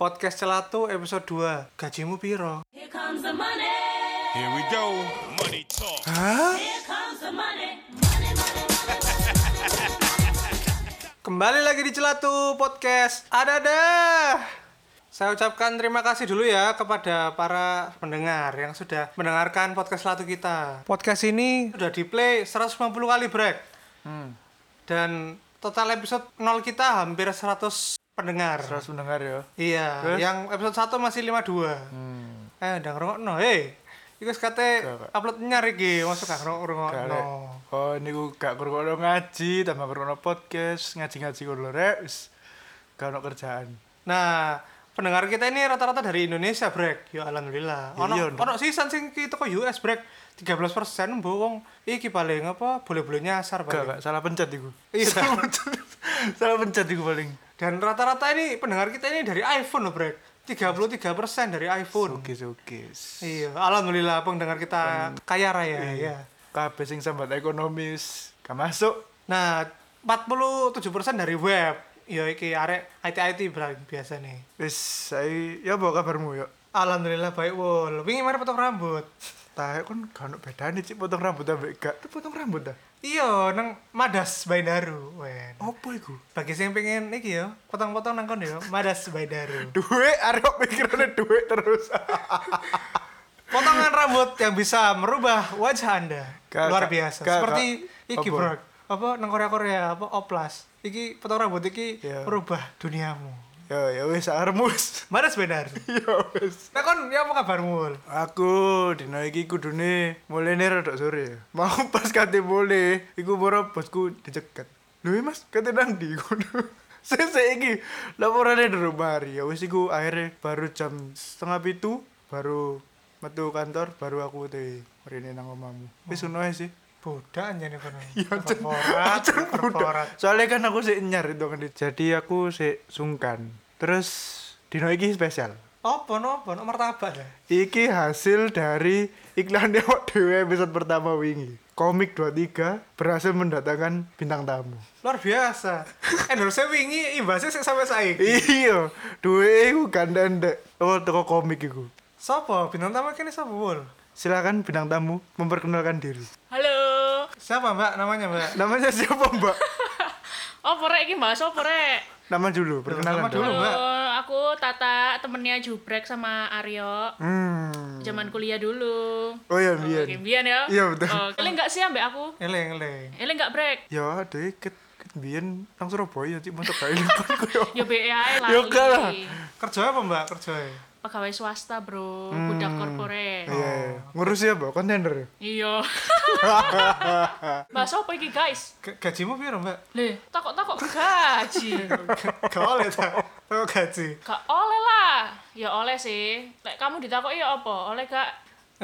Podcast Celatu episode 2 Gajimu piro? Here comes the money. Here we go. Money talk. Hah? Here comes the money. Money, money, money. Kembali lagi di Celatu Podcast Ada-ada Saya ucapkan terima kasih dulu ya kepada para pendengar yang sudah mendengarkan podcast Celatu kita Podcast ini sudah di play 150 kali break Dan total episode 0 kita hampir 100 pendengar Terus mendengar ya. Iya, Terus? yang episode 1 masih 52 Eh, udah ngerungokno, hei Iku kate Gak, gak. upload nyar iki, masuk gak Gak ngerungokno rek. Oh, ini gue gak kurang ngaji, tambah kurang podcast, ngaji-ngaji kurang rek. Wis, Gak ada kerjaan. Nah, pendengar kita ini rata-rata dari Indonesia, Brek. Ya alhamdulillah. Ya Ono iya, ono sisan sing ki teko US, Brek. 13% mbok wong iki paling apa boleh-boleh nyasar Gak, paling. gak, salah pencet iku. Iya. salah pencet. salah pencet iku paling. Dan rata-rata ini pendengar kita ini dari iPhone loh, Brek. 33% dari iPhone. Sukis, sukis. Iya, alhamdulillah pendengar kita kaya raya ya. Kabeh sing sambat ekonomis, gak masuk. Nah, 47% dari web. Ya iki arek IT-IT biasa nih. Wis, saya, ya apa kabarmu ya? Alhamdulillah baik wol. Wingi mari potong rambut. Tahe kan gak ada bedanya sih potong rambut ambek gak. Potong rambut dah. Iya, nang Madas Baindaru. Wen. Apa iku? Bagi sing pengen iki ya, potong-potong nang kono ya, Madas Baindaru. Duit, arep pikirannya duit terus. Potongan rambut yang bisa merubah wajah Anda. Gak, Luar biasa. gak, Seperti gak. iki? Bro. Apa nang Korea-Korea apa oplas. Iki potong rambut iki Iya. merubah duniamu. Ya, ya wis armus. Madas Baindaru. ya wis. Nah kon ya apa kabarmu? Aku dina iki kudune mulai rada sore. Mau pas kate mulai, iku baru bosku dicegat. Lho iya, Mas, kate nang ndi ngono? Sese iki laporane di rumah hari. Ya wis iku akhirnya baru jam setengah pitu baru metu kantor baru aku teh mrene nang omamu. Wis ngono ae sih. Bodak anjane kono. Ya, Jan. korporat. Soalnya kan aku sih nyar itu kan. Jadi aku sih sungkan. Terus dino iki spesial. Apa no, apa no martabak ya? Iki hasil dari iklan Dewok Dewe episode pertama wingi. Komik 23 berhasil mendatangkan bintang tamu. Luar biasa. Endorse wingi imbasnya sik sampai saiki. Iya, duwe iku gandeng dek. Oh, toko komik iku. Sopo? Bintang tamu kene sapa, Wul? Silakan bintang tamu memperkenalkan diri. Halo. Siapa, Mbak? Namanya, Mbak? Namanya siapa, Mbak? Apa rek iki Mbak? Apa rek? Nama dulu, perkenalan nama dulu. Mbak. Aku Tata, temennya Jubrek sama Aryo. Hmm. Zaman kuliah dulu. Oh iya, Oke, biar. Bian ya? Iya, betul. Oh, Eleng enggak sih ambek aku? Eleng, eleng. Eleng enggak brek? Ya, dek ket biyen nang Surabaya masuk kae lipat koyo. Ya BE ae lah. Ya lah. Kerja apa, Mbak? Kerja Pegawai swasta, Bro. Budak korporat. Iya, iya. ngurus ya, Mbak, kontainer. Iya. Bahasa apa iki, guys? Gajimu piro, Mbak? Le, takok-takok gaji. Gak oleh ta. Kok gaji. Gak oleh lah. Ya oleh sih. Lek kamu ditakoki ya apa? Oleh gak?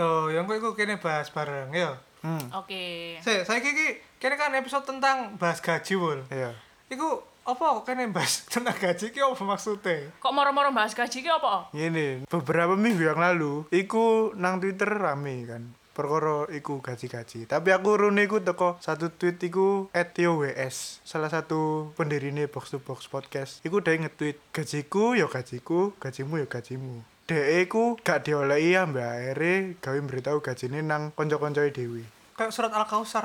Oh, yang kok iku kene bahas bareng, ya. Hmm. Oke. Saya saya iki kene kan episode tentang bahas gaji, Wul. Iya. Iku apa kok kene bahas tentang gaji ki apa maksudnya? Kok moro-moro bahas gaji ki apa? Gini, beberapa minggu yang lalu, iku nang Twitter rame kan. Perkara iku gaji-gaji. Tapi aku rune iku teko satu tweet iku @tio_ws, salah satu pendirine Box to Box podcast. Iku dia nge-tweet, gajiku ya gajiku, gajimu ya gajimu. Dek iku gak diolehi ambek akhirnya gawe beritahu gajine nang konco-koncoe dewi. Kayak surat Al-Kausar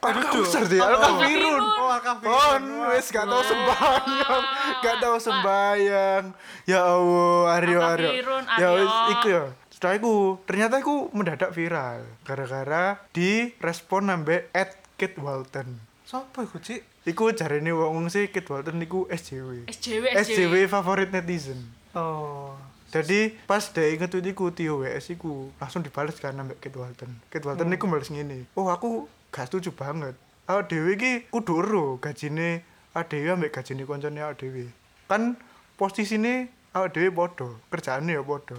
aja. Al-Kausar dia, Al-Kafirun. Oh, Al-Kafirun. Oh, wes gak tau sembayang, gak tau sembayang. Ya Allah, Aryo Aryo. Ya wes iku ya. Setelah iku, ternyata iku mendadak viral gara-gara di respon ambek at Kit Walton. Sopo iku, Cik? Iku jarene wong sih Kit Walton iku SJW. SJW, SJW favorit netizen. Oh. Jadi pas dia inget tweet iku Tio WS iku langsung dibales kan ambek Kit Walton. Kit Walton iku bales ngene. Oh aku gak setuju banget. Awak dhewe iki kudu ero gajine awak dhewe ambek gajine koncone awak dhewe. Kan posisine awak dhewe padha, kerjaane ya padha.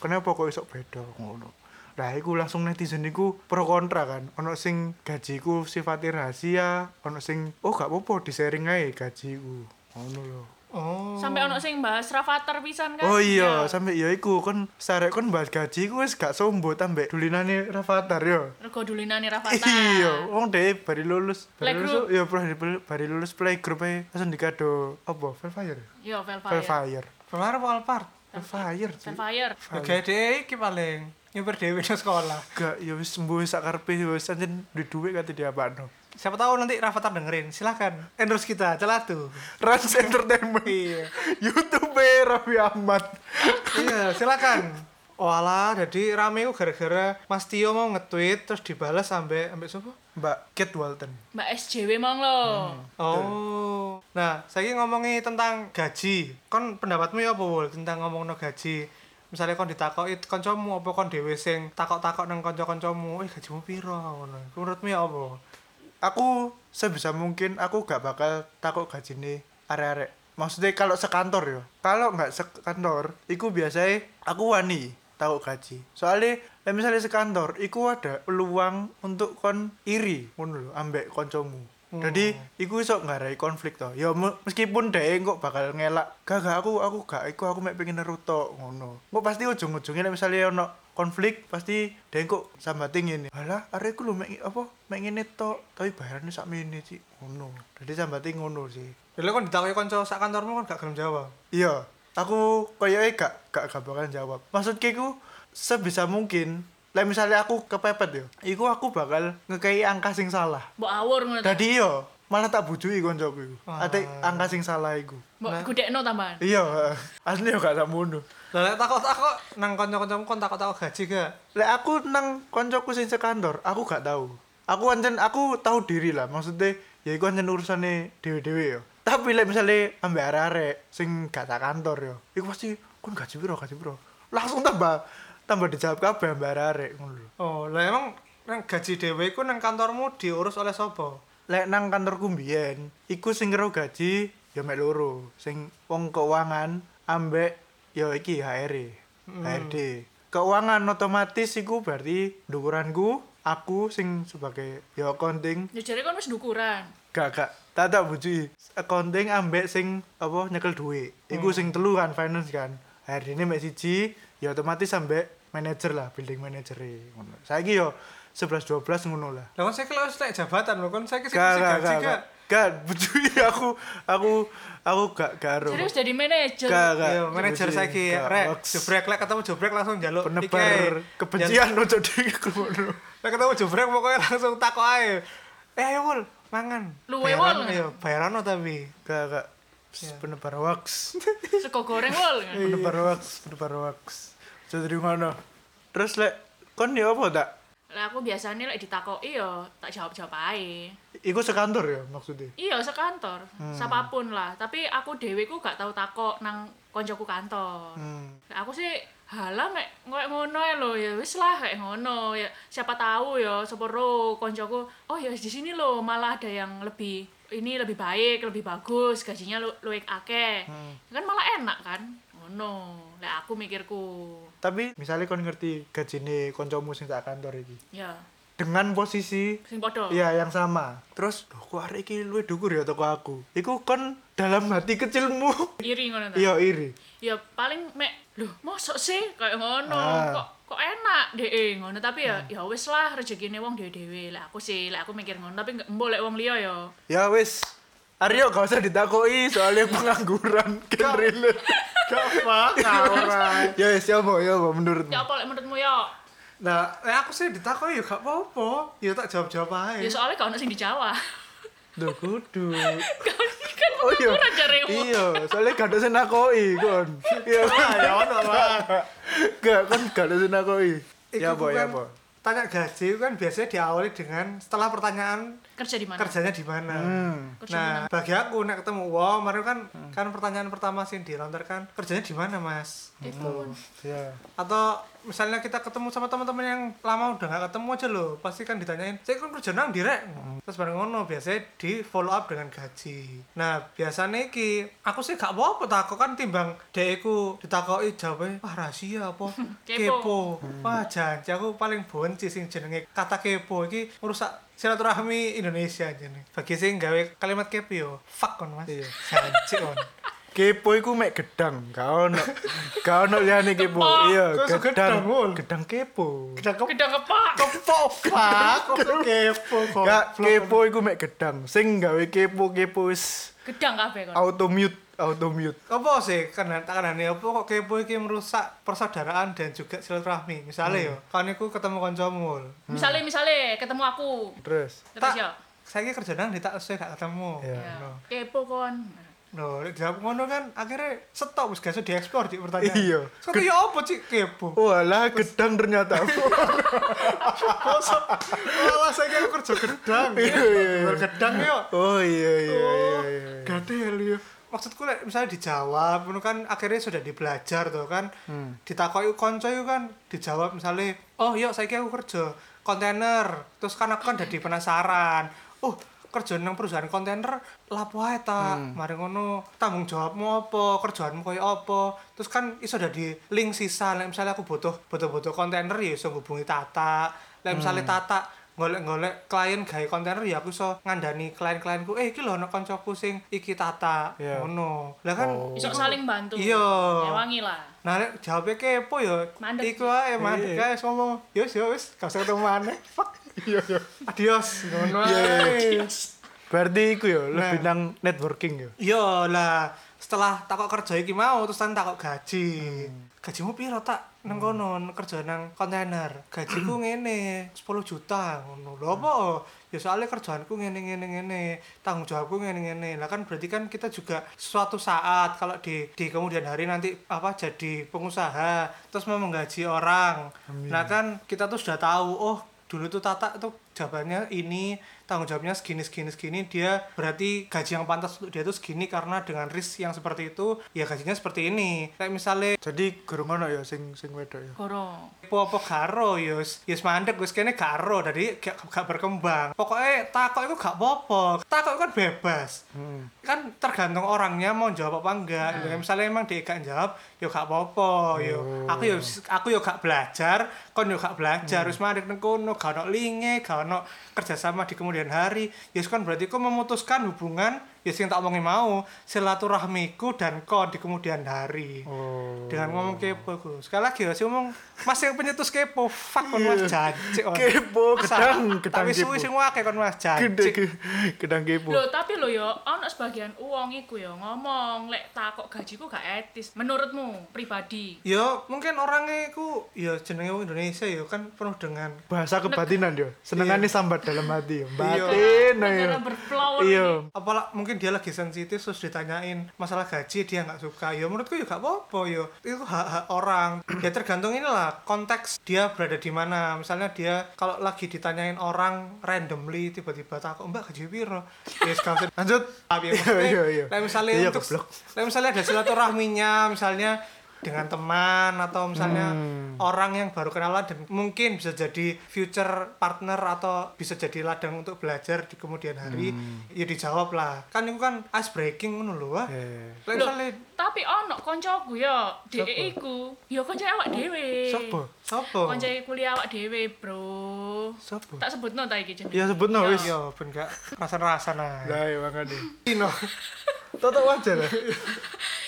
Kenapa kok iso beda ngono? Nah, iku langsung netizen iku pro kontra kan. Ono sing gajiku sifatnya rahasia, ono sing oh gak apa-apa di-sharing ae gajiku. Ngono. Oh. Sampai ono sing bahas Rafathar pisan kan? Oh iya, sampe ya iku kon sarek kon bahas gaji ku wis gak sombo tambek dulinane Rafathar yo. Rego dulinane Rafathar. Iya, wong dhewe bari lulus. Bari Playgroup. lulus ya bari, bari lulus playgroup ae langsung dikado apa? Velfire. Yo, Velfire. Velfire. Fire apa Alphard? Fire sih. Fire. Oke deh iki paling nyuper nang sekolah. Gak, ya wis sembuh sak karepe wis anjen duit duit kate diapakno. Siapa tahu nanti Rafathar dengerin. Silakan endorse kita, celatu. Rans Entertainment. Iya. YouTube Raffi Ahmad. iya, silakan. Oh alah, jadi rame ku gara-gara Mas Tio mau nge-tweet terus dibalas sampai sampai siapa? Mbak Kate Walton. Mbak SJW mong lo. Oh. Nah, saya ngomongin tentang gaji. Kon pendapatmu ya apa tentang ngomongno gaji? Misalnya kon ditakoki kancamu apa kon dhewe sing takok-takok nang kanca-kancamu, "Eh, gajimu piro?" ngono. Menurutmu ya apa? Aku sebisa mungkin aku gak bakal takut gajine arek-arek. Maksudnya kalau sekantor ya. Kalau nggak sekantor, iku biasanya aku wani tahu gaji. Soalnya misalnya sekantor, iku ada peluang untuk kon iri ngono lho ambek koncomu. Jadi iku iso ngarai konflik toh. Ya me- meskipun dhek kok bakal ngelak, gak gak aku aku gak iku aku mek pengen neruto ngono. Kok pasti ujung-ujungnya misalnya ono konflik pasti dhek kok sambating ini. Alah, arek iku lho mek apa mek ngene tok, tapi bayarannya sak mene sih ngono. Jadi sambating ngono sih. Dulu kon ditakoki kanca sak kantormu kan gak gelem jawab. Iya, aku koyoke gak gak gak bakal jawab. Maksudku iku sebisa mungkin lah misalnya aku kepepet ya, iku aku bakal ngekei angka sing salah. Mbok awur ngono. Dadi yo malah tak bujui koncoku iku. Ah. Ate angka sing salah iku. Mbok gudekno tambahan. Iya, asli yo gak sakmono. Lah lek takok-takok nang kanca-kancamu kon takok-takok gaji gak? Lek aku nang koncoku sing sekantor, aku gak tahu. Aku ancen aku tahu diri lah, maksudnya ya iku ancen urusane dhewe-dhewe yo. Tapi lek misalnya ambek arek-arek sing gak tak kantor yo, iku pasti kon gaji piro, gaji piro. Langsung tambah tambah dijawab kabeh ambek arek-arek ngono lho. Oh, lah emang nang gaji dhewe iku nang kantormu diurus oleh sapa? Lek nang kantorku mbiyen, iku sing ngero gaji ya mek loro, sing wong keuangan ambek ya iki HR. HRD. Keuangan otomatis iku berarti ndukuranku, aku sing sebagai ya accounting. Ya jare kon wis ndukuran. gak gak. Tak tak bujui accounting ambek sing apa nyekel duit. Iku sing telu kan finance kan. Hari ini mek siji ya otomatis ambek manajer lah building manager ngono saiki yo 11 12 ngono lah. Lah kon saiki lek lek jabatan lho, kon saiki sing gak gak gak? gak? Gak bujui aku aku aku gak garo Jadi wis jadi manajer. gak gak Iya, manajer Gak, rek, jebrek lek ketemu jebrek langsung njaluk penebar kebencian ojo di ngono Lek ketemu jebrek pokoknya langsung takok ae. Eh ayo Wul, mangan. Luwe, Wul. Iya, bayaran tapi. gak gak penebar hoax Sego goreng wol. penebar hoax penebar hoax jadi ngono terus lek kon ya apa tak Lah aku biasanya lek ditakoki yo tak jawab-jawab ae. Iku sekantor ya maksudnya? Iya, sekantor. Siapa pun lah. Tapi aku dhewe ku gak tau takok nang koncoku kantor. Hmm. Aku sih halah mek koyo ngono ya lho ya wis lah kayak ngono ya siapa tahu ya sapa ro koncoku oh ya di sini loh malah ada yang lebih ini lebih baik lebih bagus gajinya lu luwih akeh kan malah enak kan ngono lah aku mikirku Tapi misalnya kon ngerti gajine koncomu sing tak kantor iki. ya Dengan posisi sing padha Iya yang sama. Terus, loh kok arek iki luwih dhuwur ya toko aku. Iku kon dalam hati kecilmu iri ngono ta iya iri. ya paling mek lho mosok sih kayak ngono Ah. kok kok enak deh ngono tapi ya ya wis lah rezekine wong dhewe-dhewe lah aku sih lah aku mikir ngono tapi nggak mbok lek wong liya ya Ya wis. Aryo gak usah ditakoki soalnya pengangguran kan relate. Gak ora. ya wis ya apa ya menurutmu? ya apa lek menurutmu ya Nah, lek aku sih ditakoki ya gak apa-apa. Ya tak jawab-jawab ae. ya soalnya gak ono sing dijawab Duh kudu. kan Oh iya. Iya, soalnya gak ada sing nakoki kon. Iya. Ah, ya ono lah. Gak kon gak ada sing nakoki. Ya apa ya kan apa? Tanya gaji kan biasanya diawali dengan setelah pertanyaan kerja di mana kerjanya di mana. Hmm. Kerja Nah, bagi aku nek ketemu wow, kemarin kan kan pertanyaan pertama sih dilontarkan kerjanya di mana, Mas? itu Ya. Atau misalnya kita ketemu sama teman-teman yang lama udah gak ketemu aja loh, pasti kan ditanyain, "Saya kan kerja nang direk." Terus bareng ngono biasanya di follow up dengan gaji. Nah, biasanya iki aku sih gak apa-apa takut kan timbang deku ditakoki jawabnya, "Wah, rahasia apa?" Kepo. kepo. Wah, janji aku paling benci sing jenenge kata kepo iki merusak silaturahmi Indonesia jenenge. Bagi sing gawe kalimat kepo yo, fuck kon Mas. Iya. Janji kon. Kepo iku mek gedang, gak ono. Gak ono liyane kepo. Kepo. Iya, gedang. gedang, Mul? Gedang kepo. Gedang kepo pak, kok kepo kok. Gak kepo iku mek gedang. Sing gawe kepo-kepo wis gedang kabeh kon auto mute. Auto mute. Apa sih? Karena karena apa kok kepo iki merusak persaudaraan dan juga silaturahmi? Misalnya yo kan iku ketemu kancamu Misalnya misalnya ketemu aku. terus? Terus ya. saya kerja nang di tak saya gak ketemu. Iya. Ya, no kepo kon. no jawab ngono kan akhirnya stop wis gak iso diekspor cik pertanyaan Iya. Sekarang ya apa cik? Kepo. Walah gedang ternyata. Malah saya kira kerja gedang. Iya, iya, iya. gedang yo. Oh iya iya iya iya gadel yo maksudku misalnya dijawab itu kan akhirnya sudah dibelajar tuh kan Hmm. ditakoki konco itu kan dijawab misalnya oh yuk saya aku kerja kontainer terus kan aku kan jadi penasaran oh kerja nang perusahaan kontainer lapo ae ta Hmm. mari ngono tanggung jawabmu apa kerjaanmu koyo apa terus kan iso dadi link sisa lek misalnya aku butuh butuh butuh kontainer ya iso hubungi Tata lek misalnya Hmm. Tata golek-golek klien gawe kontainer ya aku iso ngandani klien-klienku eh iki lho ana kancaku sing iki Tata Iya. ngono lah kan Oh. Iso saling bantu. Iya. Ewangi lah. Nah, nek jawabnya kepo ya. Mandek. Iku ae mandek Iya. guys ngomong. Yus ya wis, gak usah ketemu maneh. Fuck. iya iya Adios. Ngono Iya, ae. berarti iku ya Nah. lebih nang networking ya Iya lah, setelah takok kerja iki mau terus kan takok gaji. Hmm. Gajimu piro tak nang kono kerja nang kontainer? Gajiku ngene, 10 juta ngono. Lho apa? Ya soalnya kerjaanku ngene ngene ngene, tanggung jawabku ngene ngene. Lah kan berarti kan kita juga suatu saat kalau di di kemudian hari nanti apa jadi pengusaha terus mau menggaji orang. Nah kan kita tuh sudah tahu oh dulu tuh Tata tuh jawabannya ini tanggung jawabnya segini segini segini dia berarti gaji yang pantas untuk dia tuh segini karena dengan risk yang seperti itu ya gajinya seperti ini. Kayak misalnya jadi gurung ono ya sing sing wedok ya? Goro. apa apa garo yus yus mandek wis kene garo jadi gak, gak berkembang. Pokoknya takut itu gak apa-apa. Takut itu kan bebas. Hmm. kan tergantung orangnya mau jawab apa enggak. Ya, misalnya emang dia gak jawab ya gak apa-apa yo aku yo aku yo gak belajar kon yo gak belajar. Wis mandek nang kono gak ono linge gak ono kerjasama di kemudian hari. Ya kan berarti kau memutuskan hubungan ya sing tak omongin mau silaturahmiku dan kon di kemudian hari. Oh. Dengan ngomong kepo ku sekali lagi ya sih ngomong mas yang penyetus kepo fuck kon mas janji on kepo gedang gedang tapi suwi sing wake kon mas gede janji. Gedang kepo. Loh, tapi lo yo ono sebagian uang iku yo ngomong lek takok gajiku gak etis. Menurutmu pribadi. ya mungkin orangnya ku ya jenenge wong Indonesia ya kan penuh dengan bahasa kebatinan yo. Senengane sambat dalam hati yo. Batin ayo Negara berflower iya. apalah mungkin dia lagi sensitif terus ditanyain masalah gaji dia nggak suka. Ya menurutku ya gak apa-apa ya. Itu hak hak orang. Ya tergantung inilah konteks dia berada di mana. Misalnya dia kalau lagi ditanyain orang randomly tiba-tiba takut mbak gaji piro? Ya sekarang lanjut. Tapi Iya, iya, iya. Lah misalnya untuk lah misalnya ada silaturahminya misalnya dengan teman atau misalnya Hmm. orang yang baru kenalan dan mungkin bisa jadi future partner atau bisa jadi ladang untuk belajar di kemudian hari ya dijawab lah kan itu kan ice breaking ngono lho wah Eh. Lah Loh, tapi ono koncoku Siapa? dhek iku. Yo konco awak dhewe. Sopo? sopo Konco kuliah awak dhewe, Bro. Sopo? Tak sebutno ta iki jenenge. ya sebutno wis yo ben gak rasa-rasa nah lah ya makane Ino Toto wajar lah.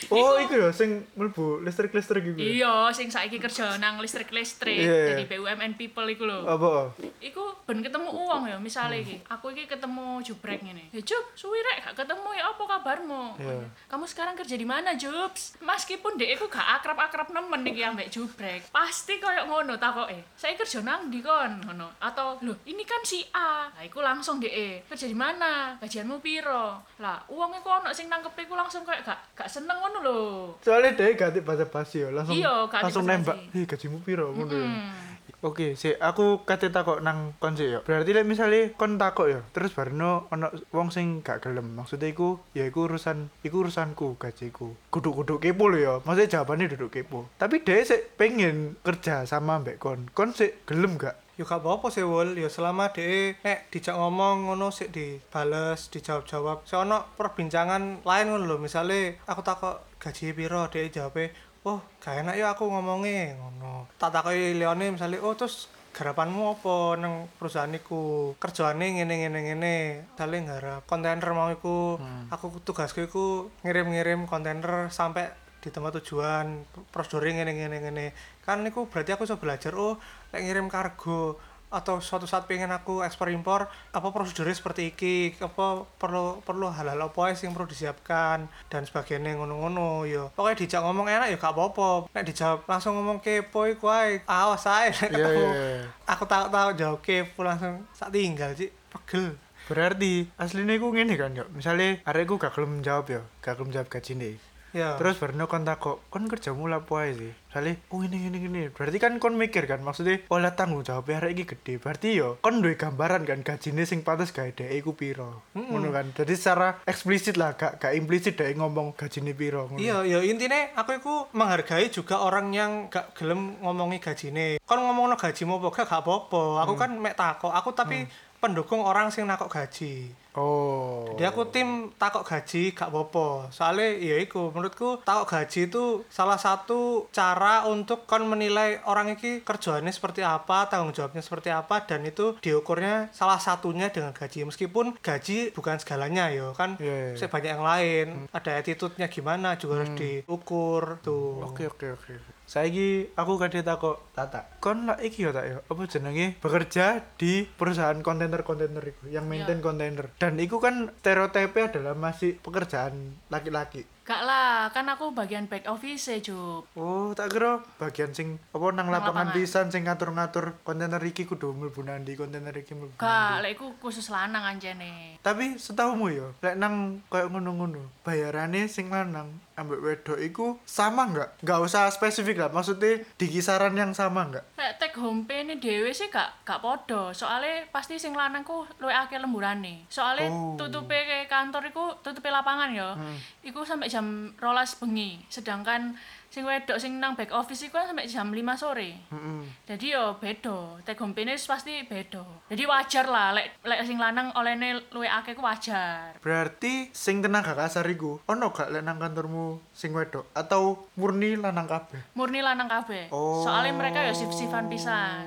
Oh, iku ya sing mlebu listrik-listrik iku. ya? Iya, sing saiki kerja nang listrik-listrik Iya, iya. jadi BUMN people iku lho. Apa? Iku ben ketemu uang ya, misalnya iki. Aku iki ketemu jubrek ngene. Ya Jup, suwi rek gak ketemu ya apa kabarmu? Iya. Kamu sekarang kerja di mana, Jups? Meskipun dek iku gak akrab-akrab nemen iki ambek jubrek, pasti koyo ngono takoke. Saya kerja nang ndi kon? Ngono. Atau, "Loh, ini kan si A." Lah iku langsung dek, "Kerja di mana? Gajianmu piro?" Lah, uang iku ono sing nangkep iku langsung koyo gak gak seneng ngono lho. Soalnya dia ganti bahasa basi ya, langsung ganti langsung nembak. Ih, gajimu piro ngono ya. Hmm. Oke, sih aku kate takok nang kon sih ya. Berarti lek misale kon takok ya, terus barno ono wong sing gak gelem. Maksudnya iku ya iku urusan iku urusanku gajiku. Kudu-kudu kepo lho ya. Maksudnya jawabannya duduk kepo. Tapi dia sih pengen kerja sama mbak kon. Kon sih gelem gak? Yo gak apa-apa sih wol ya selama de nek dijak ngomong ngono sik dibales dijawab-jawab. Sik ono perbincangan lain ngono lho. Misale aku takok gaji piro? De jawabe oh gak enak ya aku ngomongnya ngono. Tak takoki Leone misale oh terus garapanmu apa nang perusahaan iku? Kerjaane ngene ngene ngene. Misale nggarap kontainer mau iku aku tugasku iku ngirim-ngirim kontainer sampai di tempat tujuan proseduring ngene ngene ngene. Kan niku berarti aku bisa belajar oh lek ngirim kargo atau suatu saat pengen aku ekspor impor apa prosedurnya seperti iki? Apa perlu perlu hal-hal apa ae sing perlu disiapkan? Dan sebagainya ngono-ngono yo pokoknya dijak ngomong enak ya gak apa-apa. Nek dijawab langsung ngomong kepo iku ae awas ae. Nek Iya, ketemu iya, iya. aku tahu-tahu jawab kepo langsung sak tinggal sih pegel. Berarti aslinya aku ngene kan yo. Misalnya arekku gak gelem jawab yo, gak gelem jawab gajine. Ya Terus baru kon takok, kon kerjamu lah apa ae sih? Misalnya, oh ini ini ini. Berarti kan kon mikir kan maksudnya, oh lah tanggung jawabnya arek iki gede. Berarti yo kon duwe gambaran kan gajine sing pantes gawe dhek iku piro. Ngono kan. Jadi secara eksplisit lah, gak gak implisit dhek ngomong gajine piro. ngono. Iya, ya intinya aku itu menghargai juga orang yang gak gelem ngomongi gajine. Kon ngomongno gajimu apa gak gak apa-apa. Aku kan mek takok, aku tapi pendukung orang sing nakok gaji. Oh. Jadi aku tim takok gaji gak apa-apa. Soalnya ya iku menurutku takok gaji itu salah satu cara untuk kon menilai orang iki kerjaannya seperti apa, tanggung jawabnya seperti apa dan itu diukurnya salah satunya dengan gaji. Meskipun gaji bukan segalanya yo kan Iya, iya. masih banyak yang lain. Ada attitude-nya gimana juga harus diukur tuh. Oke oke oke. Saiki aku kadhe takok Tata. Kon lah iki yo tak yo. Apa jenenge bekerja di perusahaan kontainer-kontainer iku yang maintain kontainer. Dan iku kan stereotipnya adalah masih pekerjaan laki-laki. Gak lah, kan aku bagian back office Jup. Oh, tak kira bagian sing apa nang Nang lapangan pisan sing ngatur-ngatur kontainer iki kudu mlebu nandi, kontainer iki mlebu. Gak, lek iku khusus lanang anjene. Tapi setahumu yo, lek nang koyo ngono-ngono, bayarannya sing lanang ambek wedok iku sama nggak? Nggak usah spesifik lah, maksudnya di kisaran yang sama nggak? Lek take home pay ini dhewe sih gak gak podo. Soale pasti sing lanang ku luwih akeh lemburane. Soale Oh. tutupe kantor iku tutupe lapangan ya. Iku sampai jam rolas bengi. Sedangkan sing wedok sing nang back office iku kan sampai jam 5 sore. Heeh. Jadi yo beda. Take home pasti beda. Jadi wajar lah lek lek sing lanang olehne luwih akeh ku wajar. Berarti sing tenaga kasar iku ono gak lek nang kantormu sing wedok atau murni lanang kabeh? Murni lanang kabeh. Oh. Soale mereka ya sif-sifan pisan.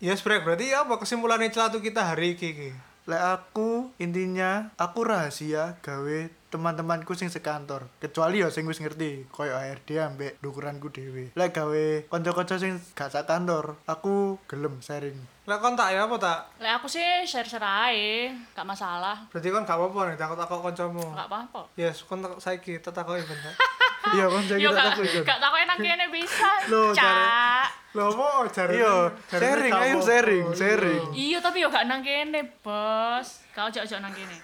Ya sebenarnya berarti apa kesimpulannya celatu kita hari ini Lek aku intinya aku rahasia gawe teman-temanku sing sekantor kecuali ya sing wis ngerti koyo ARD ambek dukuranku dhewe lek gawe kanca-kanca sing gak sak kantor aku gelem sharing Lah kon tak ya apa tak? Lek aku sih share-share ae, gak masalah. Berarti kon gak apa-apa nih takut-takut kancamu. Gak apa-apa. Yes, kon tak saiki tetakoki bentar. iya kan saya kita gak takut kan gak takoke nang kene bisa. Loh, Cak. Lho apa jare? iya sharing ayo sharing sharing Iya tapi yo gak nang kene, Bos. Kau ojo-ojo nang kene.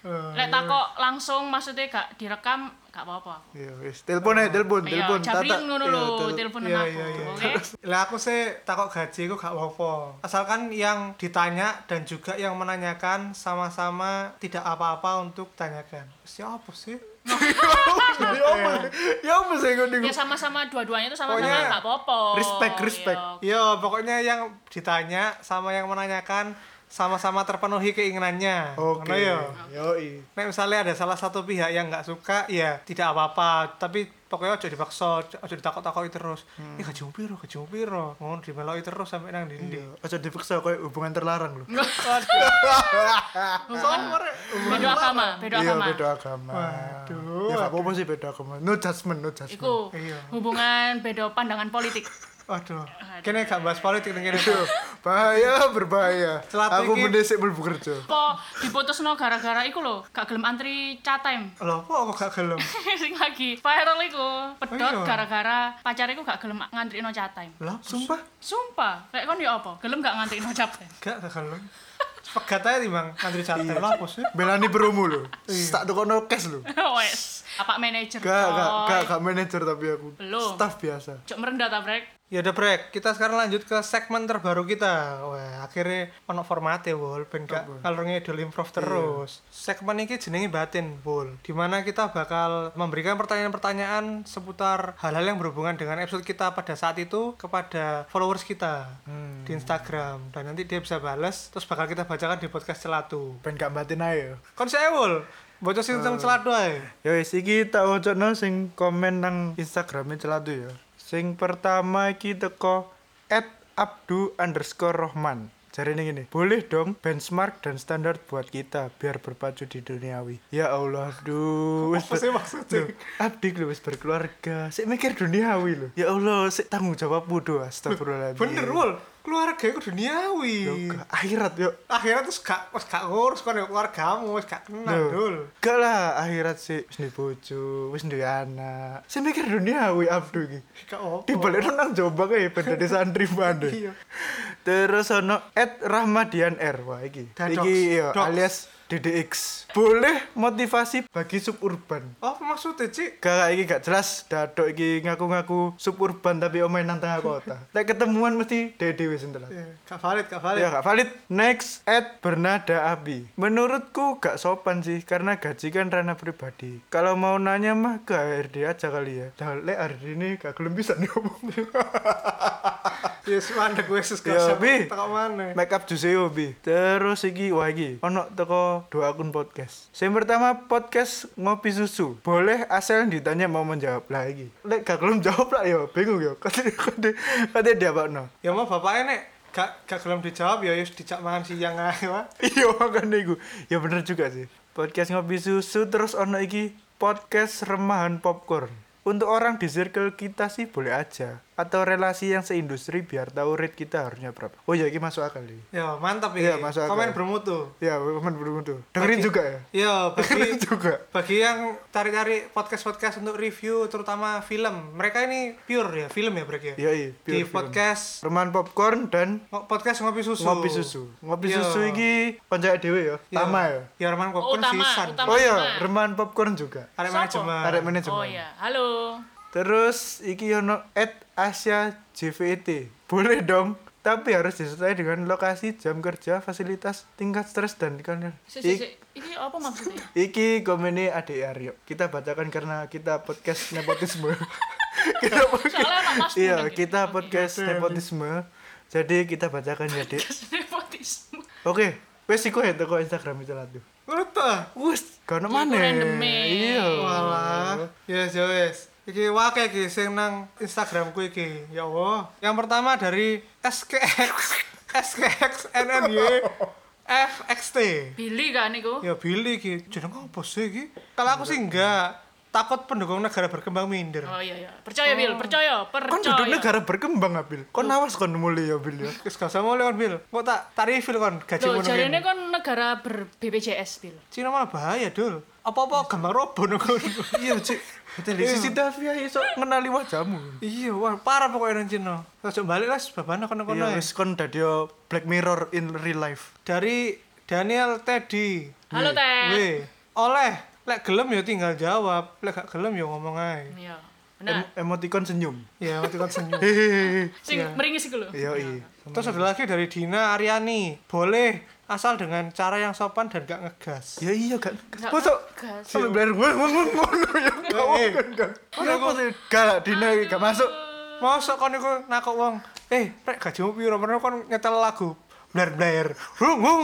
Eh, Lek takok langsung maksudnya gak direkam gak apa-apa. iya wis telepon aja telepon Iya, telepon jablin ngono Iya, lho, tel- telepon Iya aku. iya iya. Oke. Lah aku sih takut gaji aku gak apa-apa. Asalkan yang ditanya dan juga yang menanyakan sama-sama tidak apa-apa untuk tanyakan. Siapa sih? Ya apa ya apa sih ngono Ya sama-sama dua-duanya itu sama-sama Pokoknya gak apa-apa. respect, respect. Iya. Yo, pokoknya yang ditanya sama yang menanyakan sama-sama terpenuhi keinginannya. oke Ngono yo. yoi Nek misalnya ada salah satu pihak yang nggak suka, ya tidak apa-apa. Tapi pokoknya ojo dipaksa, ojo ojo ditakut-takoki terus. Ih gajimu piro, gajimu piro. Ngono dimeloki terus sampai nang ndi. Iya, aja dipaksa koyo hubungan terlarang lho. Soalnya Beda agama, beda Iya, agama. beda agama. Waduh. Ya gak apa-apa sih beda agama. No judgment, no judgment. Iku Iya. hubungan beda pandangan politik. Waduh. Kene gak bahas politik kene. Aduh, bahaya, berbahaya. Celatu Aku iki- mendesik mlebu kerja. Apa diputusno gara-gara iku lho, gak gelem antri chat time. Loh, kok aku gak gelem? Sing lagi viral iku, pedot Oh iya. gara-gara pacare iku gak gelem ngantrino chat time. Lah, Sumpah, Sumpah, lek kon ya apa? Gelem gak ngantrino chat time? gak gak gelem. Pegat aja timbang ngantri charter lah apa sih? belani promo lho. Tak tukono cash lho. Wes, apa manajer? Gak, gak, gak, gak manajer tapi aku. Belum. Staff biasa. Cok merendah ta, Brek? Ya udah break. Kita sekarang lanjut ke segmen terbaru kita. Wah, akhirnya ono formatnya, Bol. Ben gak kalau ngedol improv terus. Segmen ini jenenge batin, Bol. Di mana kita bakal memberikan pertanyaan-pertanyaan seputar hal-hal yang berhubungan dengan episode kita pada saat itu kepada followers kita di Instagram. Dan nanti dia bisa balas, terus bakal kita bacakan di podcast Celatu. Ben gak batin ae yo. Kon saya, Bol. Bocor sing tentang Celatu ae. Ya wis iki tak wocokno sing komen nang Instagramnya celatu ya. Sing pertama iki teko @abdu underscore rohman. Jari ini gini, boleh dong benchmark dan standar buat kita biar berpacu di duniawi. Ya Allah, duh. wis Apa sih maksudnya? Abdi lu wis berkeluarga, sik mikir duniawi lho. Ya Allah, sik tanggung jawabmu doh, astagfirullahaladzim. Bener, Bol. Keluarga itu duniawi akhirat yo. akhirnya terus gak wis gak ngurus ya keluargamu wis gak kenal Yo. dul Gak lah akhirat sih wis duwe bojo, wis duwe anak. Saya mikir duniawi Abdu iki. gak apa Di balik nang Jombang kayak pen dari santri mana. Iya. Terus ono Ed Rahmadian R wah iki. Dadox. Iki yo alias DDX. Boleh motivasi bagi suburban. apa maksudnya cik Gak iki gak jelas dadok iki ngaku-ngaku suburban tapi omain nang tengah kota. Lek ketemuan mesti dhewe sing telat. Ya, gak valid gak valid Ya gak valid. Next at Bernada Abi. Menurutku gak sopan sih karena gaji kan ranah pribadi. Kalau mau nanya mah ke HRD aja kali ya. Dah lek HRD ini gak gelem bisa ngomong. Yes, mandek gue sus Ya, gak Bi. Tak mana Make up Juseo Bi. Terus iki wah iki ono teko dua akun podcast. Yang pertama podcast ngopi susu. Boleh asal ditanya mau menjawab lah iki. Lek gak gelem jawab lah yo bingung yo. Kate kate kate dia no. Ya mau bapaknya nek gak gak gelem dijawab ya wis dijak mangan siang ae. Iya makanya iku. Ya bener juga sih. Podcast ngopi susu terus ono iki podcast remahan popcorn. Untuk orang di circle kita sih boleh aja. Atau relasi yang seindustri biar tahu rate kita harusnya berapa. Oh iya ini masuk akal nih. Ya mantap Iya, ini. masuk akal. Komen bermutu. Ya, teman bermutu. Dengerin Bagi- juga ya. Iya, Dengerin bagi juga. bagi yang cari-cari podcast-podcast untuk review terutama film. Mereka ini pure ya, film ya mereka. Iya, iya. Di pure film. podcast Remahan popcorn dan ngo- podcast ngopi susu. ngopi susu. Ngopi Iya. susu iki konco dhewe ya. Iya. Tama ya. Ya Reman Oh, Popcorn utama, season. utama. Oh iya, remahan popcorn juga. Arek manajemen. Arek manajemen. Oh iya, halo. Terus iki ono at Asia JVT. Boleh dong, tapi harus disertai dengan lokasi, jam kerja, fasilitas, tingkat stres dan kan. Si, si, si. Ini apa maksudnya? Iki komennya adik Aryo. Kita bacakan karena kita podcast nepotisme. kita podcast, Soalnya anak mas iya, gitu. kita podcast nepotisme. Jadi kita bacakan ya, Dik. Nepotisme. Oke, wes iku ya toko Instagram itu lah tuh. Ngono ta? Wes, kono Iku mana? random, eh. Iya. Walah. Ya wis. Iki wake iki sing nang Instagramku iki. Ya Allah. Yang pertama dari SKX SKX NNY FXT. Billy kan iku? Ya Billy iki jeneng apa sih iki? Kalau aku sih enggak. Takut pendukung negara berkembang minder. Oh iya iya. Percaya Bill, percaya, Kon duduk percaya. negara berkembang Abil. Kon awas kon mulai ya Bil ya. Wis gak usah mulai kon Bil. Kok tak tarifil kon gaji Loh, ngono jarene ngene. kon negara ber BPJS Bill. Cina malah bahaya, Dul. Apa-apa gampang robo nang kono. Iya, Cik. Betul, CCTV ya iso ngenali wajahmu. Iya, wah parah pokoknya nang Cina. Ojo balik lah sebabana kono-kono. Iya, ya. wis kon dadi Black Mirror in real life. Dari Daniel Teddy. Halo Teh. Oleh lek gelem ya tinggal jawab, lek gak gelem ya ngomong ae. Iya. Benar. Em emoticon senyum. Ya, nanti kan senyum. Hehehe. Sing Iya. meringis iku lho. Iya, iya. Terus ada lagi dari Dina Aryani. Boleh asal dengan cara yang sopan dan gak ngegas. Ya iya kan. Masa ngegas. sampai beler ngono ngono ya. Eh, Kan. Kenapa sih? Gak, Dina gak masuk. Masa kon iku nakok wong, "Eh, rek gajimu piro?" Pernah kon nyetel lagu blar blar. Wung wung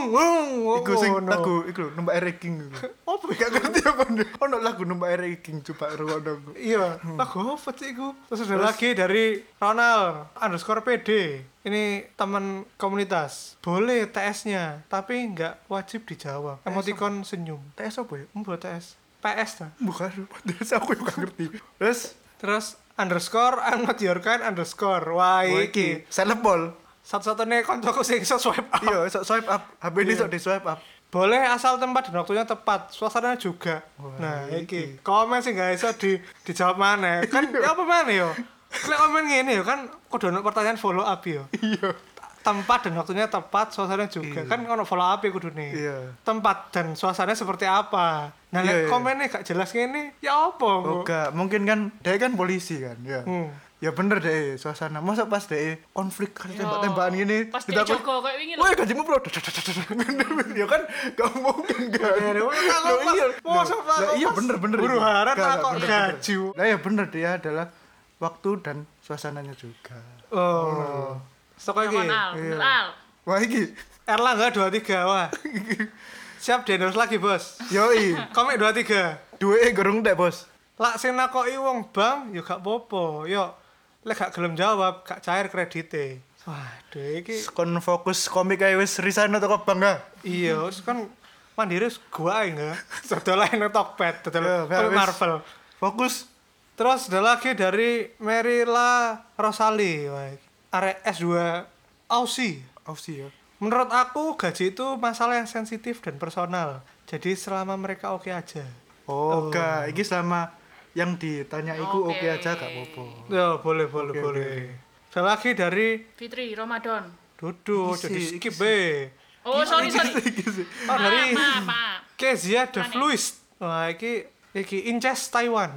wung. Iku sing Ngono. lagu iku numpak Ere King. Apa gak ngerti apa nih? Ono lagu numpak Ere King coba rungokno. Iya, lagu apa sih iku? Terus ada lagi dari Ronald underscore PD. Ini teman komunitas. Boleh TS-nya, tapi nggak wajib dijawab. Emoticon senyum. TS apa ya? Mbak TS. PS ta. Bukan, terus aku yang gak ngerti. Terus Terus underscore I'm not your kind underscore. Wah, iki. Selepol. Satu-satunya koncoku sing iso swipe up. Iya, so- swipe up. HP ini sok di swipe up. Boleh asal tempat dan waktunya tepat, suasana juga. nah, iki. Komen sih guys iso di dijawab mana? Kan ya apa mana yo? Lek komen ngene yo kan kudu ono pertanyaan follow up yo. Iya. Tempat dan waktunya tepat, suasana juga. Kan ono follow up ya kudu nih. Iya. Tempat dan suasana seperti apa? Nah, Iya, iya. komennya gak jelas ngene, ya apa? Oh, Bu? gak. Mungkin kan dia kan polisi kan, ya. Hmm. Ya bener deh suasana. Masa pas deh konflik kan tembak-tembakan gini. Pas dia jogo kayak wingi lho. Woi gajimu bro. ya kan gak mungkin kan. Loh, iya. Iya bener bener. Buru hara takok bener, bener. gaji. Nah ya bener dia adalah waktu dan suasananya juga. Oh. Sok iki. Ronald, Iya. Wah iki. Erlangga 23 wah. Siap di endorse lagi, Bos. Yoi. Komik 23. Duwe gorong dek bos. Lak sing nakoki wong bang ya gak apa-apa. Yo lek gak gelem jawab, gak cair kredite. Waduh iki Kon fokus komik ae wis resign toko bangga. iya wis kan mandiri wis gua ae enggak. Dodol ae nang Tokped, dodol Ya, wis. Marvel. Fokus. Terus ada lagi dari Merila Rosali. Arek S2 Aussie. Aussie ya. Menurut aku gaji itu masalah yang sensitif dan personal. Jadi selama mereka oke aja. Oh, enggak. Iki selama yang ditanya iku oke Oke. aja gak apa-apa. Ya boleh boleh Oke, boleh. Ada lagi dari Fitri Ramadan. Dudu, Iki jadi iki B. Oh, sorry sorry. Oh, dari Maaf, maaf, maaf. Kezia de Aneh. Fluis. Wah, iki iki Inces Taiwan.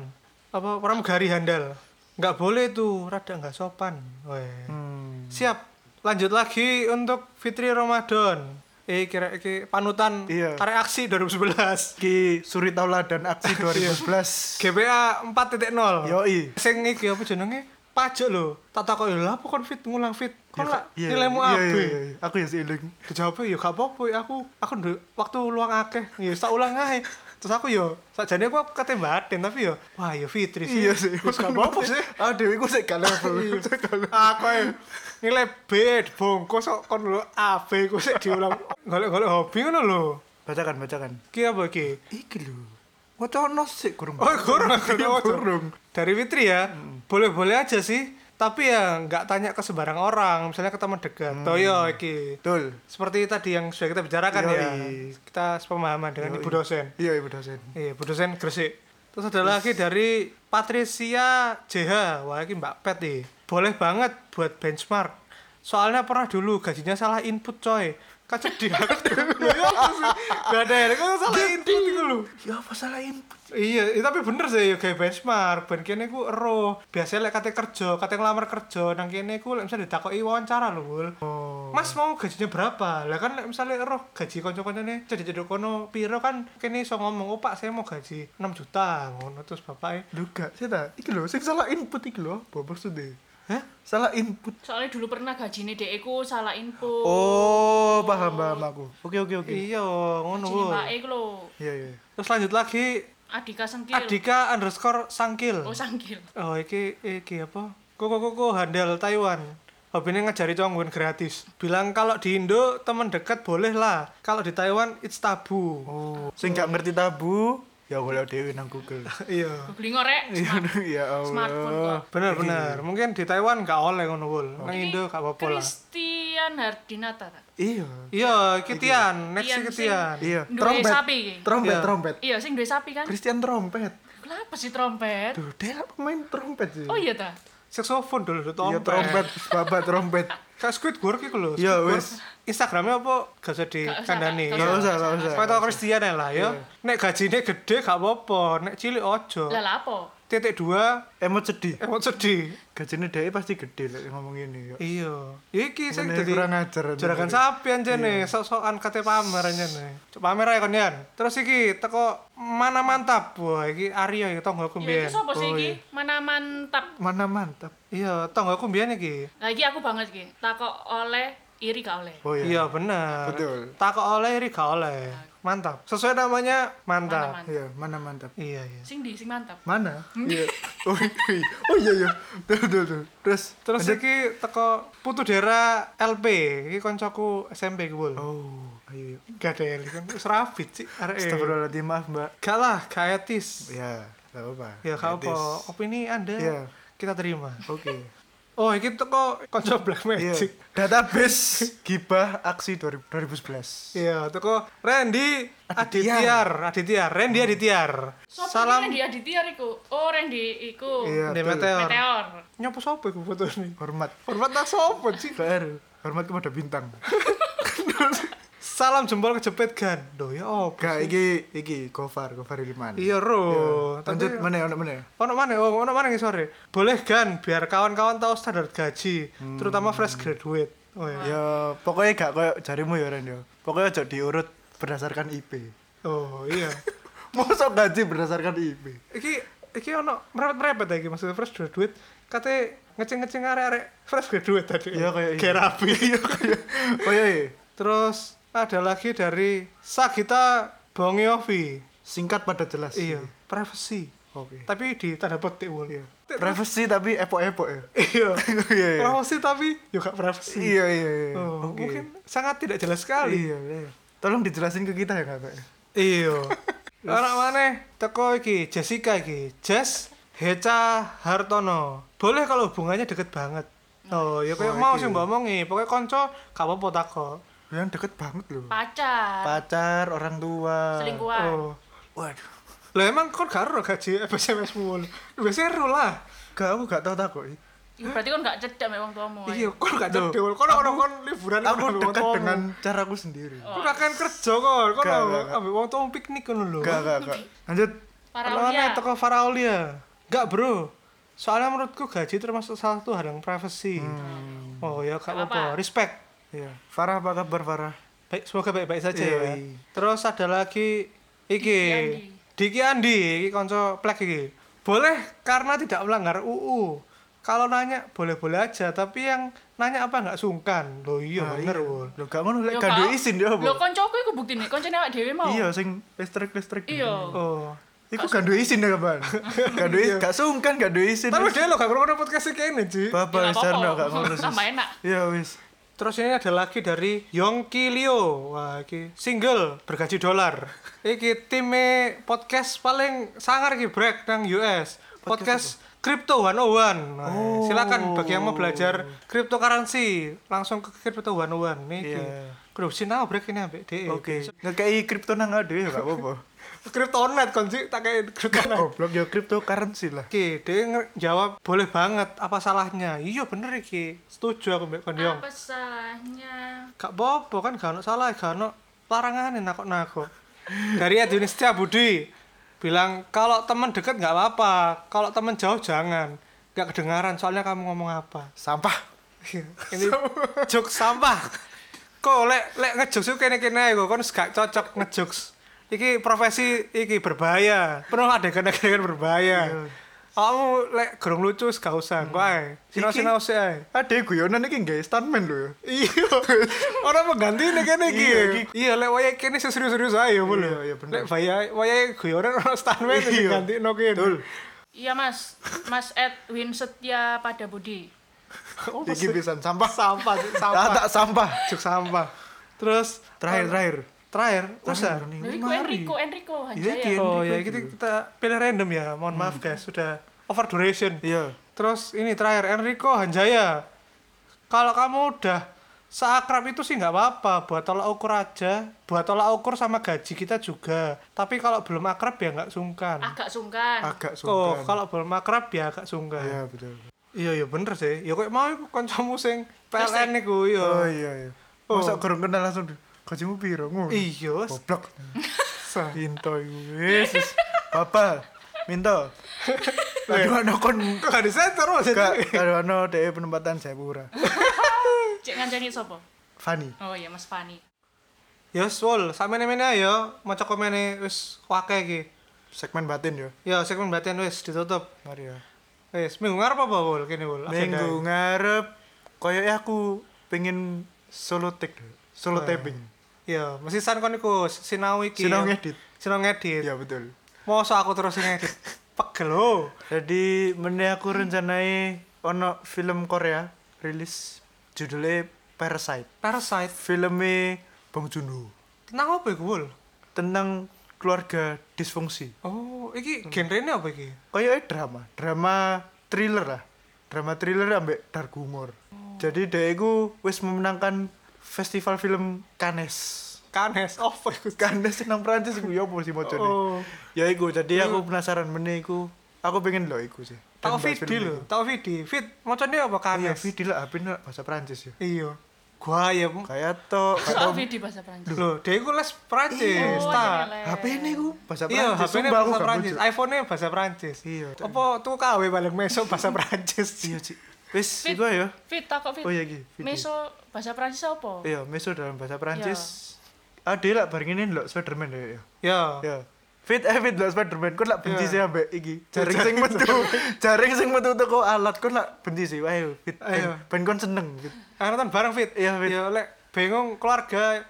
Apa pramugari handal. Nggak boleh tuh, rada nggak sopan. Weh. Hmm. Siap. Lanjut lagi untuk Fitri Ramadan. Eh kira iki panutan Iya. karya aksi 2011. Ki suri tauladan aksi Iya. 2011. GBA 4.0. Yoi. Sing iki apa jenenge? Pajak lho. Tak takoki lho apa kon fit ngulang fit. Kon lah Iya, nilaimu iya, iya, iya. Aku ya seiling. Dijawab ya gak apa-apa ya aku aku waktu luang akeh. Ya tak ulang ae. Terus aku yo sakjane aku kate batin tapi yo wah yo Fitri sih. Iya sih. Wis gak apa-apa sih. Ah, dewe ku sik gak level. Aku nilai B bongkos kok kon lho AB ku sik diulang. Golek-golek hobi ngono lho. Bacakan, bacakan. Ki apa ki? Iki lho. Wacono sik kurang. Oh, kurang, kurang. kurang. Dari Fitri ya, boleh-boleh aja sih. Tapi ya nggak tanya ke sembarang orang, misalnya ke teman dekat. Toyo iki. Betul. Seperti tadi yang sudah kita bicarakan Yoi. ya. Kita sepemahaman dengan Yoi. ibu dosen. Iya, Ibu dosen. Iya, ibu dosen Gresik. Terus ada lagi dari Patricia JH. Wah, ini Mbak Pet nih. Boleh banget buat benchmark. Soalnya pernah dulu gajinya salah input coy. Kacet di Loh, apa sih? Gak ada ya, kan salah input itu lho. Ya apa salah input? Iya, iya, tapi bener sih ya kayak benchmark. Ben kene ku ero. Biasanya lek kate kerja, kate ngelamar kerja nang kene ku lek misalnya ditakoki wawancara lho. Oh. Mas mau gajinya berapa? Lah kan lek misalnya ero gaji kanca-kancane cedek-cedek kono piro kan kene iso ngomong, "Oh, Pak, saya mau gaji 6 juta." Ngono terus bapaknya, Lho gak, sih ta. Iki lho, sing salah input iki lho. Apa maksudnya? "Hah? Salah input. Soalnya dulu pernah gajine dek iku salah input. Oh, paham paham aku. Oke oke oke. Iya, ngono. Gajine Bul. Mbak E iku lho. Iya iya. Terus lanjut lagi Adika Sengkil. Adika underscore Sangkil. Oh, Sangkil. Oh, iki iki apa? Koko koko handal Taiwan. Hobinya ngajari cowok gratis. Bilang kalau di Indo teman dekat boleh lah. Kalau di Taiwan it's tabu. Oh, sing gak ngerti tabu, ya golek dhewe nang Google. iya. Beli ngorek. ya Smartphone Allah. kok. Bener bener. Mungkin di Taiwan gak oleh ngono wul. Nang Indo gak apa-apa lah. Christian Hardinata. ta? Iya. Iya, Kitian, next Kitian. Iya, trompet. sapi. Trompet, Iya. trompet. Iya, sing duwe sapi kan. Christian trompet. Kenapa sih trompet? Duh, dia pemain trompet sih. Oh iya ta. Saxophone dulu Iya, trompet. trompet, babat trompet. Kayak Squidward lho. Iya, Squidward. wis. Instagramnya apa? Gak usah dikandani. Gak Gak usah, gak usah. Tau Christian ya lah ya. Nek gajine gede gak apa-apa, nek cilik ojo. Lah apa? Titik dua, Emot sedih. emot sedih. Gajinya dia pasti gede lek ngomong ini. Ya. Iya. Iki sing Bener, dadi kurang ajar. juragan sapi anjene, sok-sokan kate pamer anjene. Cuk pamer ae kon Yan. Terus iki teko mana mantap. Wah, iki Aryo iki tonggoku Ya mbiyen. iki sapa sih Oh, iki? iya. Mana mantap. Mana mantap. Iya, tonggoku mbiyen iki. Lah iki aku banget iki. Takok oleh iri gak oleh. Oh iya. Iya, bener. Betul. Takok oleh iri gak oleh. Mantap. Sesuai namanya mantap. Mantap. Iya, mana mantap. Iya, iya. Sing di sing mantap. Mana? Iya. Oh iya. Oh iya iya. Tuh tuh tuh. Terus Terus lanjut. iki teko Putu Dera LP. Iki koncoku SMP ku. Oh. Ayo. Gak ada kan wis rafit sih arek. Astagfirullahaladzim, maaf mbak. Gak lah, gak etis. Ya, gak apa-apa. Ya gak apa, opini Anda Iya. kita terima. Oke. Oh, iki teko konco Black Iya. Magic. Database gibah aksi 2000 2011. Iya, teko Randy Aditya. Aditiar, Aditiar, Randy Aditiar. Sopo Salam iki Randy Aditya iku? Oh, Randy iku. Iya. Meteor. Meteor. Nyapa sapa iku foto ini? Hormat. Hormat tak sapa sih? Baru. Hormat kepada bintang. Salam jempol kejepit kan. Duh ya opo. Gak, iki iki Gofar, Gofar Iliman. Iya, ro. Lanjut Tapi mana ono mana? ono mana? Oh, ono mana nih sore? Boleh kan biar kawan-kawan tahu standar gaji, terutama fresh graduate. Oh ya. Ya, pokoknya gak koyo jarimu ya Ren ya. Pokoknya aja diurut berdasarkan IP. Oh, iya. Mosok gaji berdasarkan IP. iki iki ono merepet-merepet ya iki maksudnya fresh graduate kate ngeceng-ngeceng arek-arek fresh graduate tadi. Iya, kayak iya. Rapi. Iya kayak Oh iya, iya. Terus ada lagi dari Sagita Bongiovi. Singkat pada jelas. Iya, privacy. Oke. Tapi di tanda petik wul. Iya. Privacy tapi epok-epok ya. Iya. Iya, iya. Privacy tapi juga privacy. Iya, iya, iya. Oh, Oke. Mungkin sangat tidak jelas sekali. Iya, iya. Tolong dijelasin ke kita ya, Kak. Iya. Orang mana? Teko iki Jessica iki. Jess Heca Hartono. Boleh kalau hubungannya deket banget. Oh, ya kayak mau sih mbak omongi, pokoknya konco gak apa-apa takut. Yang deket banget loh Pacar. pacar orang tua Selingkuhan. Oh. waduh Lah emang kon gak ero gaji SMS mu. Biasanya ero lah. gak aku gak tau takut Ya, berarti kan gak cedak mek wong tuamu. Iya, kon gak Loh, cedol. Kon ono kon liburan aku dekat tuamu. dengan caraku sendiri Kon kakek kerja kon, kon Gak, gak, gak. ambek wong tuamu piknik kon lho. gak gak gak lanjut Para Kalau Aulia. aneh toko Faraulia. Gak bro. Soalnya menurutku gaji termasuk salah satu hal yang privacy. Oh ya gak Gak apa-apa. apa-apa. Respect. Iya. Farah apa kabar Farah? Baik, semoga baik-baik saja Iya, ya. iya. Terus ada lagi iki. Diki Andi, iki konco plek iki. Boleh karena tidak melanggar UU. Kalau nanya boleh-boleh aja, tapi yang nanya apa nggak sungkan. Loh iya Ah, bener, iya. Wul. Lo gak ngono lek gak izin dia Lho apa? koncoku iku buktine, koncone awake dhewe mau. Iya sing listrik-listrik. Iya. Oh. Iku gak duwe izin ya kapan? Gak duwe gak sungkan gak duwe izin. Tapi dia lo gak ngerti podcast ini, Ci. Bapak Ya, apa-apa. gak ngono. Tambah enak. Iya wis. Terus ini ada lagi dari Yongki Leo. Wah, iki single bergaji dolar. Iki time podcast paling sangar iki break nang US. Podcast Crypto 101. Nah, silakan bagi yang mau belajar cryptocurrency langsung ke Crypto 101 nih. Iya. Kudu sinau break ini ambek DE. Oke. Ngekei kripto nang ade ya gak apa-apa. Cryptonet kon sih tak kayak cryptonet. Goblok ya cryptocurrency lah. Oke, dia jawab boleh banget apa salahnya. Iya bener iki. Setuju aku mbek kon. Apa salahnya? Gak apa-apa kan gak ono salah, gak ono larangan nakok-nakok. Dari Edwin Setia Budi bilang kalau teman deket nggak apa-apa, kalau teman jauh jangan. Gak kedengaran soalnya kamu ngomong apa. Sampah. Ini jokes sampah. Kok lek lek ngejokes itu kene-kene ae kok kon gak cocok ngejokes. Iki profesi iki berbahaya. Penuh adegan-adegan berbahaya. Kamu lek gerung lucu gak usah, kok ae. Sinau-sinau ae. Ade guyonan iki nggae stuntman lho. Iya. Orang pengganti nih kene iki. Iya, ya. iki. Iya, lek wayahe kene serius-serius ae ya boleh. Iya, iya, bener. Lek wayahe wayahe guyonan ono stuntman Iya. sing ganti no kene. Betul. Iya Mas, Mas Edwin Setia pada Budi. Oh, Iki pisan sampah. sampah, sampah. tak sampah. Cuk sampah. Terus Terakhir terakhir. Terakhir usah. Nih. Enrico, Enrico Iya, iki. Hanjaya. Oh ya kita, kita pilih random ya. Mohon maaf guys, sudah over duration. Iya. Terus ini terakhir Enrico Hanjaya. Kalau kamu udah seakrab itu sih nggak apa-apa buat tolak ukur aja buat tolak ukur sama gaji kita juga tapi kalau belum akrab ya nggak sungkan Agak sungkan. Agak oh sungkan. kalau belum akrab ya agak sungkan Iya betul. iya iya bener sih ya kok mau kancamu sing PLN niku iya Oh iya iya. Oh. Masa kurang kenal langsung gajimu piro ngono. iya Goblok. Sa- Pinto iku. Wis. Bapak, minta. Aduh ana kon kok gak disensor mas Kak, aduh ana dhek penempatan saya pura. Cek ngancani sapa? Fani. Oh iya Mas Fani. ya sul sampe mene ayo maca komene wis wake iki Segmen batin yo. ya segmen batin wis ditutup Mari ya. wis minggu ngarep apa wul kene wul Minggu ngarep koyoke aku pengen solo take. Solo taping. Iya, mesti san kon iku sinau iki. Sinau ngedit. Sinau ngedit. Iya betul. Mosok aku terus ngedit. Pegel lo. Jadi meneh aku rencanai ono film Korea rilis judulnya Parasite. Parasite. Filmnya Bong Joon-ho Tentang apa iku, Wul? tentang keluarga disfungsi. Oh, iki genrenya apa iki? Kayaknya drama, drama thriller lah. Drama thriller ambek dark humor. Jadi dia itu wis memenangkan festival film Cannes. Kanes. Oh, apa iku? Cannes nang Prancis iku ya apa sih mocone? Oh. Ya iku, jadi aku penasaran meneh iku. Aku pengen lho iku sih. Tau Vidi lho, iku. tau Vidi. Fit, macamnya apa Oh iya? Vidi lah, apa ini bahasa Prancis ya. Iya. Gua ya. Kayak to, kayak Oh, to. di bahasa Prancis. Loh, dia iku les Prancis, ta. HP ini ku bahasa Iya, Prancis. HP-nya sumpah aku bahasa Prancis, iPhone-nya bahasa Prancis. Iya. Apa tuh KW balik mesok bahasa Prancis? Iya, Ci. Wis, Fit. iku ya. Fit takok Fit. Oh iya iki. Meso bahasa Prancis apa? Iya, meso dalam bahasa Prancis. Ade lah bareng ini lho Spiderman ya. ya. Ya. Ya. Fit eh fit lho Spiderman kon lak benci Ya. sih ambek iki. Jaring sing metu. Jaring sing metu teko alat kon lak benci sih. Ayo fit. Ayo. Ben, kon seneng gitu. Ah, nonton bareng Fit. Iya, Fit. Ya lek bingung keluarga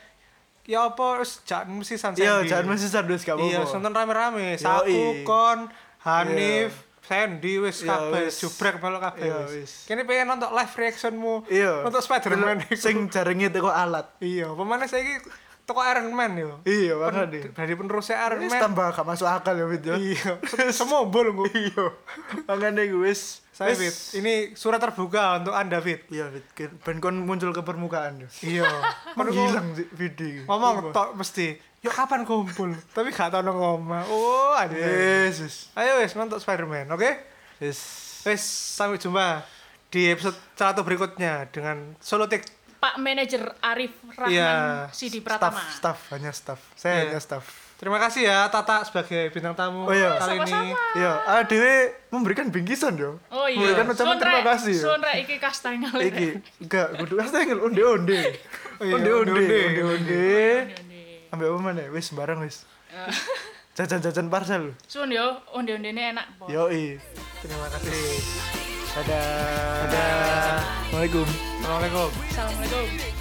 ya apa wis jangan mesti san Iya, jangan mesti sadus gak apa-apa. Iya, wis nonton rame-rame. Saku, Kon, Hanif, Sandy wis Iya, kabeh jubrek melok kabeh Iya, wis. Kene pengen nonton live reactionmu Iya. nonton Spider-Man Sing jaringnya teko alat. Iya, pemane saiki toko Iron Man yo. Iya, Pen- makanya. Dari penerusnya Iron Wis Man. tambah gak masuk akal ya Fit ya. Iya. Semua bol gue. Iya. Makanya gue wis Saya wis- Fit, ini surat terbuka untuk Anda Fit. Iya Fit, ben kon muncul ke permukaan ya. Iya. Menghilang sih video. Ngomong tok mesti. Yuk kapan kumpul? Tapi gak tau ngomong. Oh, ada. Yesus. Ayo wes nonton Spider-Man, oke? Wis. Wes sampai jumpa di episode satu berikutnya dengan solo take. Pak Manajer Arif Rahman Iya, Sidi Staff, Pratama. staff, hanya staff. Saya Iya. hanya staff. Terima kasih ya Tata sebagai bintang tamu Oh iya. kali ini. Sama-sama. Iya, ADW memberikan bingkisan yo. Oh iya. Memberikan ucapan terima kasih. Sun, Rek, iki kastanya Iki enggak kudu astengel onde-onde. Oh iya, Onde-onde, onde-onde. onde-onde. Ambek apa mana? Wis sembarang wis. Jajan-jajan parcel. Sun yo, onde-onde ini enak. Po. Yoi. Terima kasih. Dadah. Dadah. Assalamualaikum. Assalamualaikum. Assalamualaikum.